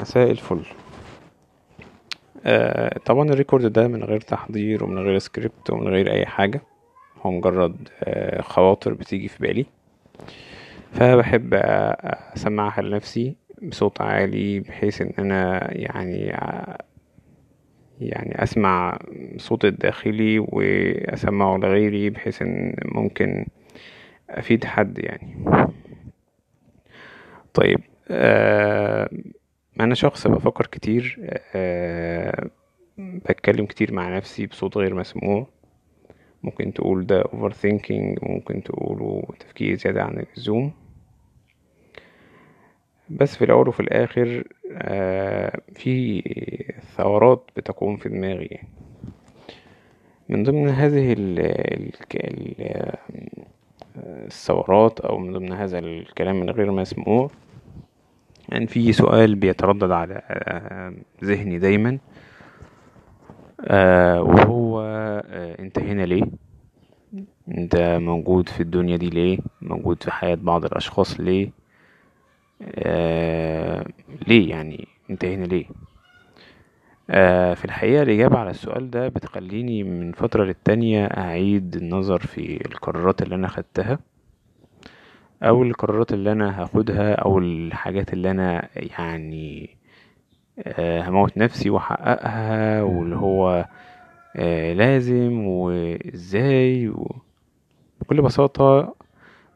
مساء الفل. آه طبعا ال record ده من غير تحضير ومن غير سكريبت ومن غير أي حاجة. هو مجرد آه خواطر بتيجي في بالي. فبحب أسمعها لنفسي بصوت عالي بحيث إن أنا يعني يعني أسمع صوتي الداخلي وأسمعه لغيري بحيث إن ممكن أفيد حد يعني. طيب آه أنا شخص بفكر كتير أه بتكلم كتير مع نفسي بصوت غير مسموع ممكن تقول ده overthinking ممكن تقوله تفكير زيادة عن اللزوم بس في الأول وفي الآخر أه في ثورات بتقوم في دماغي. من ضمن هذه ال ال الثورات أو من ضمن هذا الكلام الغير مسموع يعني في سؤال بيتردد على ذهني دايما. آه وهو آه انت هنا ليه؟ انت موجود في الدنيا دي ليه؟ موجود في حياة بعض الأشخاص ليه؟ آه ليه يعني انت هنا ليه؟ آه في الحقيقة الإجابة على السؤال ده بتخليني من فترة للتانية أعيد النظر في القرارات اللي أنا خدتها. أو القرارات اللي أنا هاخدها أو الحاجات اللي أنا يعني هموت نفسي وأحققها واللي هو لازم وإزاي بكل بساطة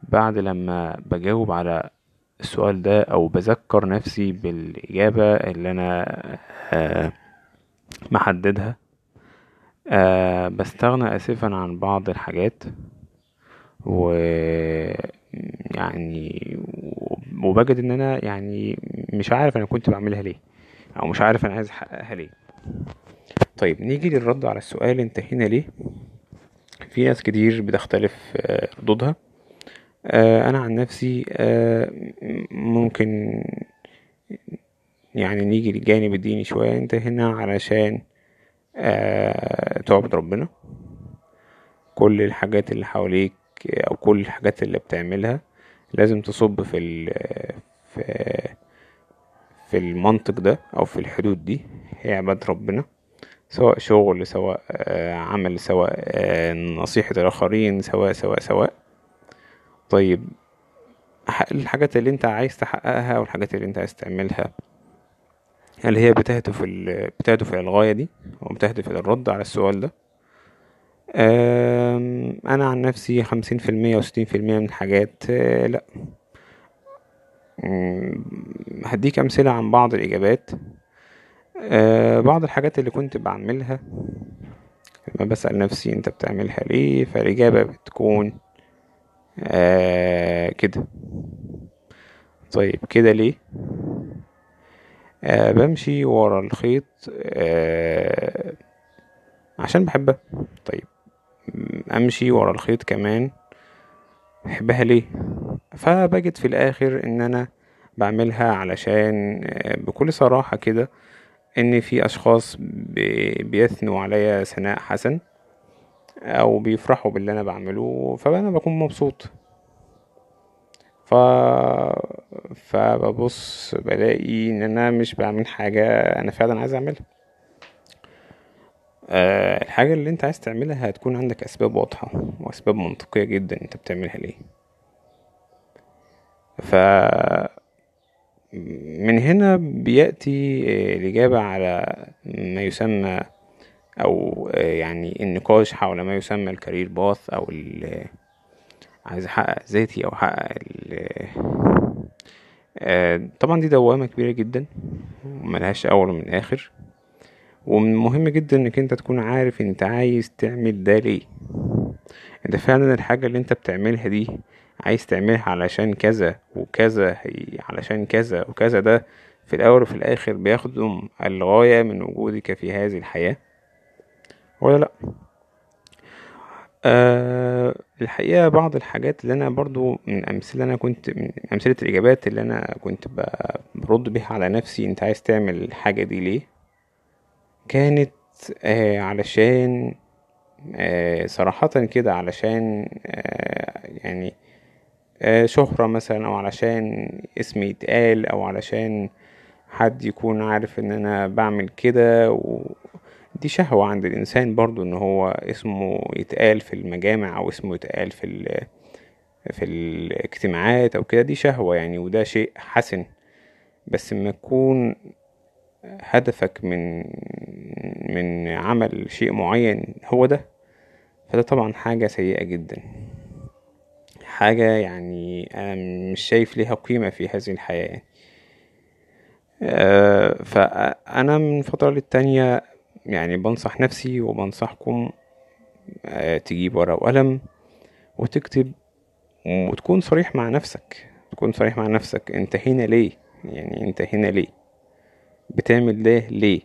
بعد لما بجاوب على السؤال ده أو بذكر نفسي بالإجابة اللي أنا محددها بستغنى اسفا عن بعض الحاجات و يعني وبجد إن أنا يعني مش عارف أنا كنت بعملها ليه أو مش عارف أنا عايز أحققها ليه. طيب نيجي للرد على السؤال انت هنا ليه؟ في ناس كتير بتختلف ردودها أنا عن نفسي ممكن يعني نيجي للجانب الديني شوية. انت هنا علشان تعبد ربنا. كل الحاجات اللي حواليك أو كل الحاجات اللي بتعملها لازم تصب في ال في في المنطق ده أو في الحدود دي هي عبادة ربنا سواء شغل سواء عمل سواء نصيحة الآخرين سواء سواء سواء. طيب الحاجات اللي أنت عايز تحققها أو الحاجات اللي أنت عايز تعملها هل هي بتهدف بتهدف إلى الغاية دي أو بتهدف إلى الرد على السؤال ده؟ أنا عن نفسي خمسين في المية وستين في المية من الحاجات لأ. هديك أمثلة عن بعض الإجابات. بعض الحاجات اللي كنت بعملها لما بسأل نفسي أنت بتعملها ليه فالإجابة بتكون كده. طيب كده ليه؟ بمشي ورا الخيط عشان بحبها. طيب. أمشي ورا الخيط كمان. بحبها ليه؟ فبجد في الآخر إن أنا بعملها علشان بكل صراحة كده إن في أشخاص بيثنوا عليا ثناء حسن أو بيفرحوا باللي أنا بعمله فأنا بكون مبسوط. ف فببص بلاقي إن أنا مش بعمل حاجة أنا فعلا عايز أعملها. أه الحاجة اللي انت عايز تعملها هتكون عندك أسباب واضحة وأسباب منطقية جدا انت بتعملها ليه. ف من هنا بيأتي الإجابة على ما يسمى أو يعني النقاش حول ما يسمى الكارير باث أو عايز أحقق ذاتي أو أحقق طبعا دي دوامة كبيرة جدا وملهاش أول من آخر. ومن مهم جدا إنك أنت تكون عارف أنت عايز تعمل ده ليه. أنت فعلا الحاجة اللي أنت بتعملها دي عايز تعملها علشان كذا وكذا علشان كذا وكذا ده في الأول وفي الآخر بيخدم الغاية من وجودك في هذه الحياة. ولا لأ؟ أه الحقيقة بعض الحاجات اللي أنا برضو من أمثلة أنا كنت من أمثلة الإجابات اللي أنا كنت برد بيها على نفسي أنت عايز تعمل الحاجة دي ليه؟ كانت آه علشان آه صراحة كده علشان آه يعني شهرة مثلا أو علشان اسمي يتقال أو علشان حد يكون عارف إن أنا بعمل كده. دي شهوة عند الإنسان برضو إن هو اسمه يتقال في المجامع أو اسمه يتقال في ال في الاجتماعات أو كده دي شهوة يعني وده شيء حسن بس لما يكون هدفك من من عمل شيء معين هو ده فده طبعا حاجة سيئة جدا. حاجة يعني أنا مش شايف ليها قيمة في هذه الحياة. أه فأنا من فترة للتانية يعني بنصح نفسي وبنصحكم أه تجيب ورقة وقلم وتكتب وتكون صريح مع نفسك تكون صريح مع نفسك انت هنا ليه؟ يعني انت هنا ليه؟ بتعمل ده ليه؟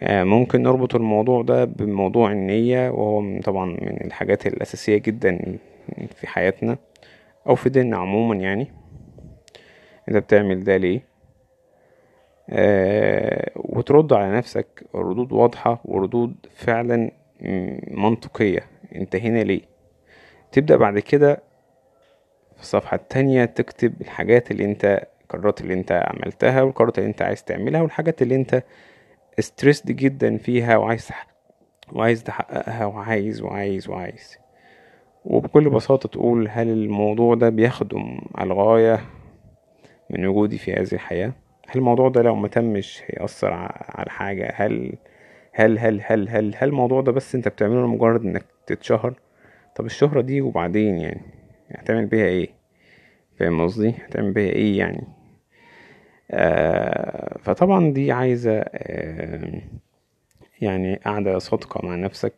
آه، ممكن نربط الموضوع ده بموضوع النية وهو طبعا من الحاجات الأساسية جدا في حياتنا أو في ديننا عموما يعني. أنت بتعمل ده ليه؟ آه وترد على نفسك ردود واضحة وردود فعلا منطقية. أنت هنا ليه؟ تبدأ بعد كده في الصفحة التانية تكتب الحاجات اللي أنت القرارات اللي انت عملتها والقرارات اللي انت عايز تعملها والحاجات اللي انت ستريسد جدا فيها وعايز وعايز تحققها وعايز وعايز وعايز. وبكل بساطة تقول هل الموضوع ده بيخدم الغاية من وجودي في هذه الحياة؟ هل الموضوع ده لو ما تمش هيأثر على حاجة؟ هل هل هل هل هل هل الموضوع ده بس انت بتعمله لمجرد انك تتشهر؟ طب الشهرة دي وبعدين يعني؟ هتعمل بيها إيه؟ فاهم قصدي؟ هتعمل بيها إيه يعني؟ فطبعا دي عايزة آه يعني قاعدة صادقة مع نفسك.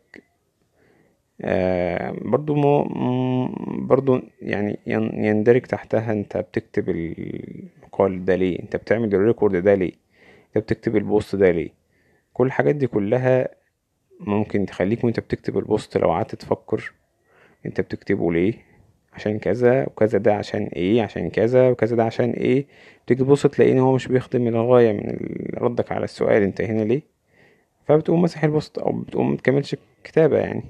آه برضو مو برضو يعني يندرج تحتها انت بتكتب المقال ده ليه؟ انت بتعمل ال record ده ليه؟ انت بتكتب ال post ده ليه؟ كل الحاجات دي كلها ممكن تخليك وانت بتكتب ال post لو قعدت تفكر انت بتكتبه ليه؟ عشان كذا وكذا ده عشان إيه عشان كذا وكذا ده عشان إيه. تيجي تبص تلاقي ان هو مش بيخدم الغاية من ردك على السؤال أنت هنا ليه؟ فبتقوم مسح ال post أو بتقوم متكملش الكتابة يعني.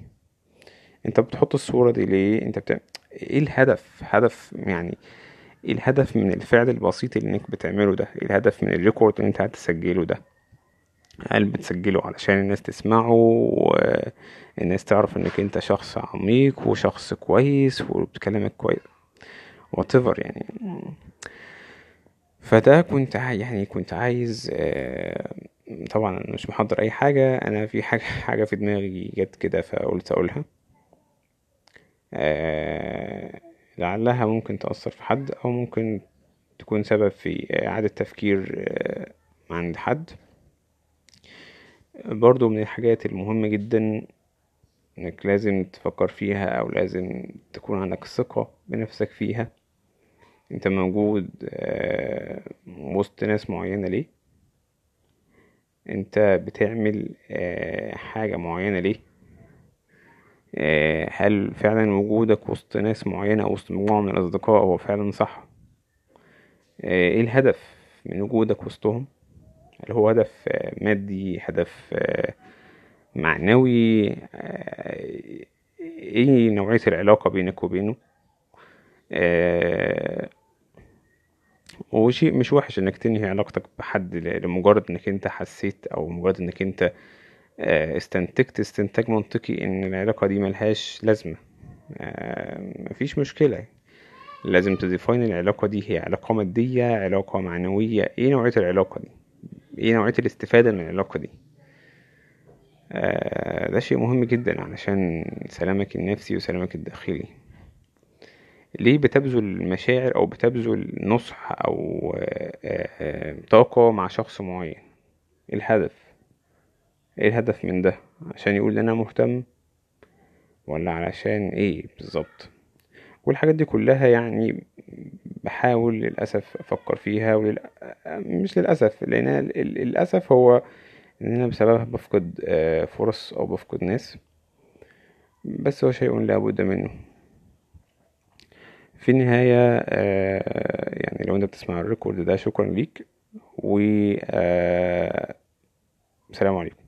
أنت بتحط الصورة دي ليه؟ أنت بتعمل إيه الهدف؟ هدف يعني إيه الهدف من الفعل البسيط اللي إنك بتعمله ده؟ إيه الهدف من ال record اللي أنت هتسجله ده؟ هل بتسجله علشان الناس تسمعه والناس تعرف إنك أنت شخص عميق وشخص كويس وبتكلمك كويس؟ Whatever يعني. فده كنت يعني كنت عايز آه، طبعا أنا مش محضر أي حاجة. أنا في حاجة حاجة في دماغي جت كده فقلت أقولها. آه، لعلها ممكن تأثر في حد أو ممكن تكون سبب في إعادة تفكير آه، عند حد. برضو من الحاجات المهمة جدا إنك لازم تفكر فيها أو لازم تكون عندك ثقة بنفسك فيها. أنت موجود آه، وسط ناس معينة ليه؟ أنت بتعمل آه، حاجة معينة ليه؟ آه، هل فعلا وجودك وسط ناس معينة أو وسط مجموعة من الأصدقاء هو فعلا صح؟ إيه الهدف من وجودك وسطهم؟ هل هو هدف مادي هدف معنوي إيه نوعية العلاقة بينك وبينه؟ وشيء مش وحش انك تنهي علاقتك بحد لمجرد انك انت حسيت أو مجرد انك انت استنتجت. استنتاج منطقي ان العلاقة دي ملهاش لازمة. مفيش مشكلة. لازم تديفاين العلاقة دي هي علاقة مادية علاقة معنوية إيه نوعية العلاقة دي؟ إيه نوعية الاستفادة من العلاقة دي؟ آه ده شيء مهم جدا علشان سلامك النفسي وسلامك الداخلي. ليه بتبذل مشاعر أو بتبذل نصح أو آه آه طاقة مع شخص معين؟ إيه الهدف؟ إيه الهدف من ده؟ عشان يقول أنا مهتم ولا علشان إيه بالظبط؟ والحاجات دي كلها يعني بحاول للأسف أفكر فيها ولل... مش للأسف لأن للأسف هو إن أنا بسببها بفقد آه، فرص أو بفقد ناس. بس هو شيء لا بد منه. في النهاية آه، يعني لو أنت بتسمع الريكورد ده شكرا ليك و آه، سلام عليكم.